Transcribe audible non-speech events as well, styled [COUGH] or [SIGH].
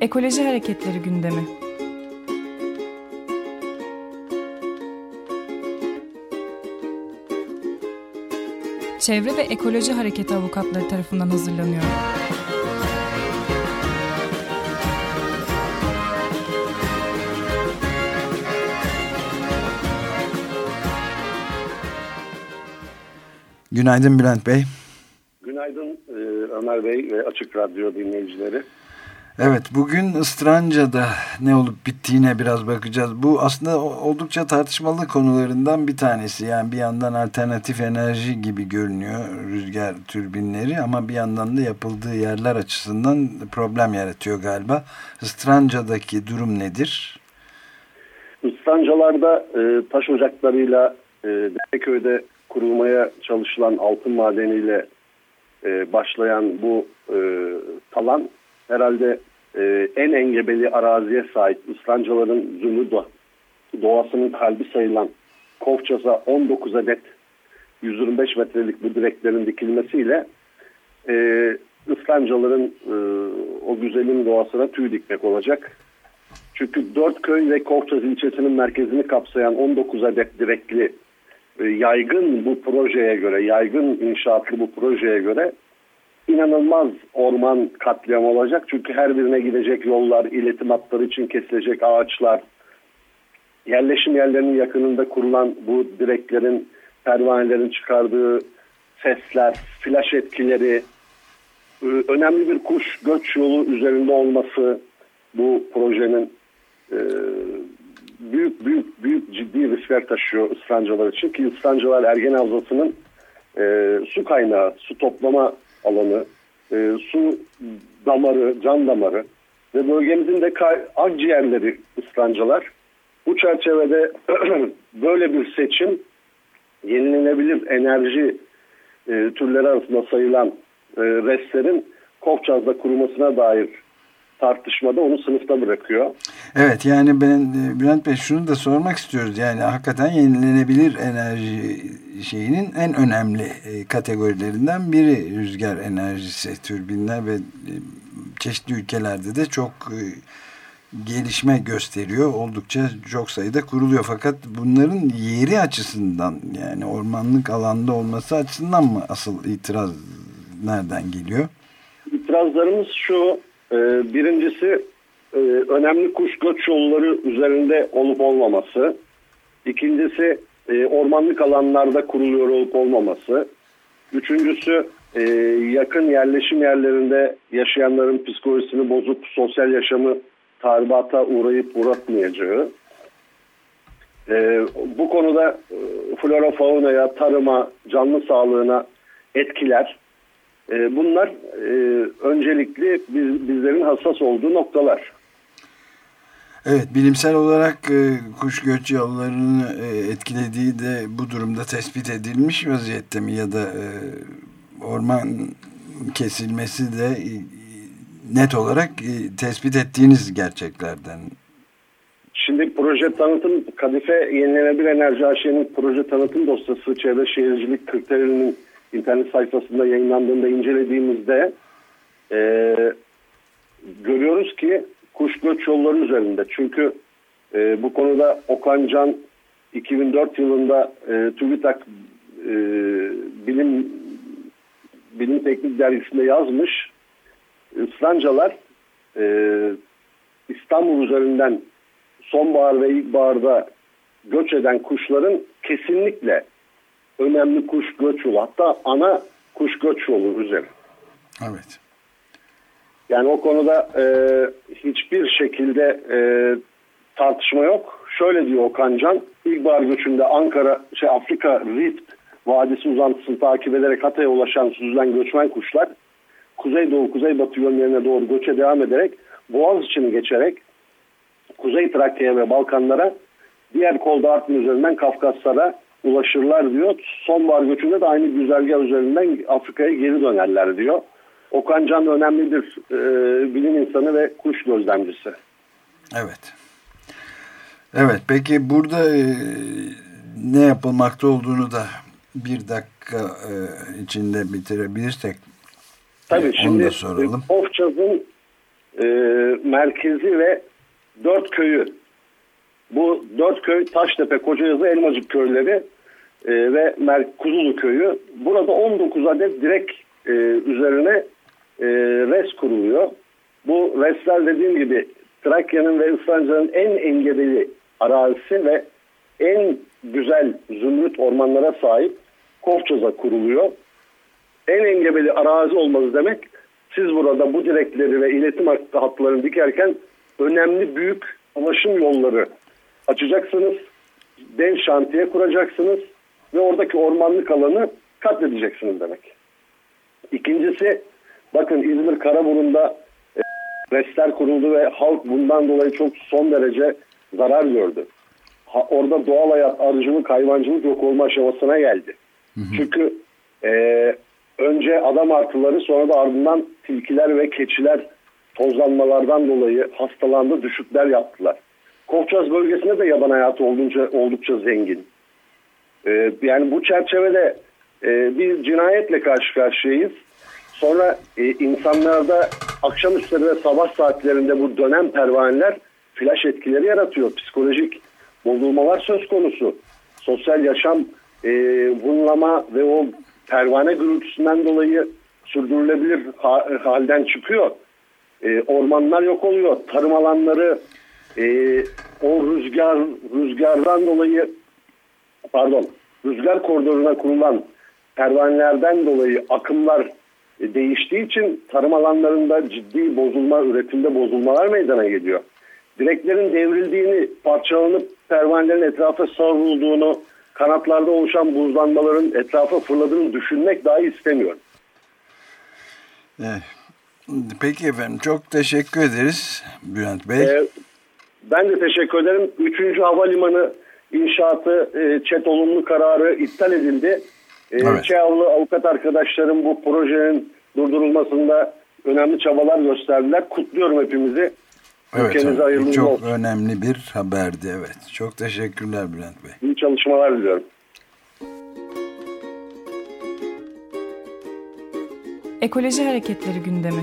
Ekoloji Hareketleri gündemi. Çevre ve Ekoloji Hareketi avukatları tarafından hazırlanıyor. Günaydın Bülent Bey. Günaydın e, Ömer Bey ve Açık Radyo dinleyicileri. Evet bugün Istranca'da ne olup bittiğine biraz bakacağız. Bu aslında oldukça tartışmalı konularından bir tanesi. Yani bir yandan alternatif enerji gibi görünüyor rüzgar türbinleri ama bir yandan da yapıldığı yerler açısından problem yaratıyor galiba. Istranca'daki durum nedir? Istrancalarda e, taş ocaklarıyla e, Dereköy'de kurulmaya çalışılan altın madeniyle e, başlayan bu e, talan herhalde e, en engebeli araziye sahip ıslancaların zümrüt doğasının kalbi sayılan Kovças'a 19 adet 125 metrelik bu direklerin dikilmesiyle e, ıslancaların e, o güzelin doğasına tüy dikmek olacak. Çünkü dört köy ve Kovçaz ilçesinin merkezini kapsayan 19 adet direkli e, yaygın bu projeye göre, yaygın inşaatlı bu projeye göre inanılmaz orman katliam olacak. Çünkü her birine gidecek yollar, iletim hatları için kesilecek ağaçlar, yerleşim yerlerinin yakınında kurulan bu direklerin, pervanelerin çıkardığı sesler, flash etkileri, önemli bir kuş göç yolu üzerinde olması bu projenin e, büyük büyük büyük ciddi riskler taşıyor ıslancalar için ki ıslancalar Ergen Havzası'nın e, su kaynağı, su toplama alanı, e, su damarı, can damarı ve bölgemizin de akciğerleri ıslancalar. Bu çerçevede [CLEARS THROAT] böyle bir seçim yenilenebilir enerji e, türleri arasında sayılan e, restlerin Kofçaz'da kurumasına dair tartışmada onu sınıfta bırakıyor. Evet yani ben e, Bülent Bey şunu da sormak istiyoruz. Yani hakikaten yenilenebilir enerji şeyinin en önemli e, kategorilerinden biri rüzgar enerjisi, türbinler ve e, çeşitli ülkelerde de çok gelişme gösteriyor. Oldukça çok sayıda kuruluyor. Fakat bunların yeri açısından yani ormanlık alanda olması açısından mı asıl itiraz nereden geliyor? İtirazlarımız şu birincisi e, önemli kuş göç yolları üzerinde olup olmaması. İkincisi e, ormanlık alanlarda kuruluyor olup olmaması. Üçüncüsü e, yakın yerleşim yerlerinde yaşayanların psikolojisini bozup sosyal yaşamı tahribata uğrayıp uğratmayacağı. Bu konuda flora faunaya, tarıma, canlı sağlığına etkiler e, bunlar e, öncelikli biz, bizlerin hassas olduğu noktalar. Evet, bilimsel olarak e, kuş göç yollarını e, etkilediği de bu durumda tespit edilmiş vaziyette mi ya da e, orman kesilmesi de e, net olarak e, tespit ettiğiniz gerçeklerden. Şimdi proje tanıtım Kadife Yenilenebilir Enerji AŞ'nin proje tanıtım dosyası çevre şehircilik kriterlerinin internet sayfasında yayınlandığında incelediğimizde e, görüyoruz ki kuş göç yolları üzerinde. Çünkü e, bu konuda Okan Can 2004 yılında e, TÜBİTAK e, bilim bilim teknik dergisinde yazmış. Islancalar e, İstanbul üzerinden sonbahar ve ilkbaharda göç eden kuşların kesinlikle önemli kuş göç yolu. Hatta ana kuş göç yolu üzeri. Evet. Yani o konuda e, hiçbir şekilde e, tartışma yok. Şöyle diyor Okan Can, ilkbahar göçünde Ankara, şey Afrika Rift Vadisi uzantısını takip ederek Hatay'a ulaşan süzülen göçmen kuşlar kuzeydoğu kuzeybatı yönlerine doğru göçe devam ederek Boğaz içini geçerek Kuzey Trakya ve Balkanlara diğer kolda Artvin üzerinden Kafkaslara ulaşırlar diyor. Sonbahar göçünde de aynı güzergah üzerinden Afrika'ya geri dönerler diyor. Okan Can önemli bir e, bilim insanı ve kuş gözlemcisi. Evet. Evet peki burada e, ne yapılmakta olduğunu da bir dakika e, içinde bitirebilirsek Tabii e, şimdi da soralım. Ofçaz'ın e, merkezi ve dört köyü. Bu dört köy Taştepe, Kocayazı, Elmacık köyleri e, ve Mer Kuzulu köyü. Burada 19 adet direkt e, üzerine e, res kuruluyor. Bu resler dediğim gibi Trakya'nın ve Islandra'nın en engebeli arazisi ve en güzel zümrüt ormanlara sahip Kofçaz'a kuruluyor. En engebeli arazi olması demek siz burada bu direkleri ve iletim hatlarını dikerken önemli büyük ulaşım yolları açacaksınız. Den şantiye kuracaksınız ve oradaki ormanlık alanı katledeceksiniz demek. İkincisi bakın İzmir Karaburun'da e, restler kuruldu ve halk bundan dolayı çok son derece zarar gördü. Ha, orada doğal hayat, arıcılık, hayvancılık yok olma aşamasına geldi. Hı hı. Çünkü e, önce adam artıları sonra da ardından tilkiler ve keçiler tozlanmalardan dolayı hastalandı, düşükler yaptılar. Kofçaz bölgesinde de yaban hayatı oldukça, oldukça zengin. Ee, yani bu çerçevede e, bir cinayetle karşı karşıyayız. Sonra e, insanlarda akşamüstleri ve sabah saatlerinde bu dönem pervaneler flash etkileri yaratıyor. Psikolojik bozulmalar söz konusu. Sosyal yaşam e, bunlama ve o pervane gürültüsünden dolayı sürdürülebilir halden çıkıyor. E, ormanlar yok oluyor. Tarım alanları e, o rüzgar rüzgardan dolayı pardon rüzgar koridoruna kurulan pervanelerden dolayı akımlar değiştiği için tarım alanlarında ciddi bozulma, üretimde bozulmalar meydana geliyor. Direklerin devrildiğini, parçalanıp pervanelerin etrafa savrulduğunu, kanatlarda oluşan buzlanmaların etrafa fırladığını düşünmek dahi istemiyorum. Evet. Peki efendim çok teşekkür ederiz Bülent Bey. Ee, ben de teşekkür ederim. Üçüncü havalimanı inşaatı e, çet olumlu kararı iptal edildi. E, evet. Çeyavlı avukat arkadaşlarım bu projenin durdurulmasında önemli çabalar gösterdiler. Kutluyorum hepimizi. Evet, Ülkenize çok olsun. önemli bir haberdi. Evet. Çok teşekkürler Bülent Bey. İyi çalışmalar diliyorum. Ekoloji Hareketleri gündemi.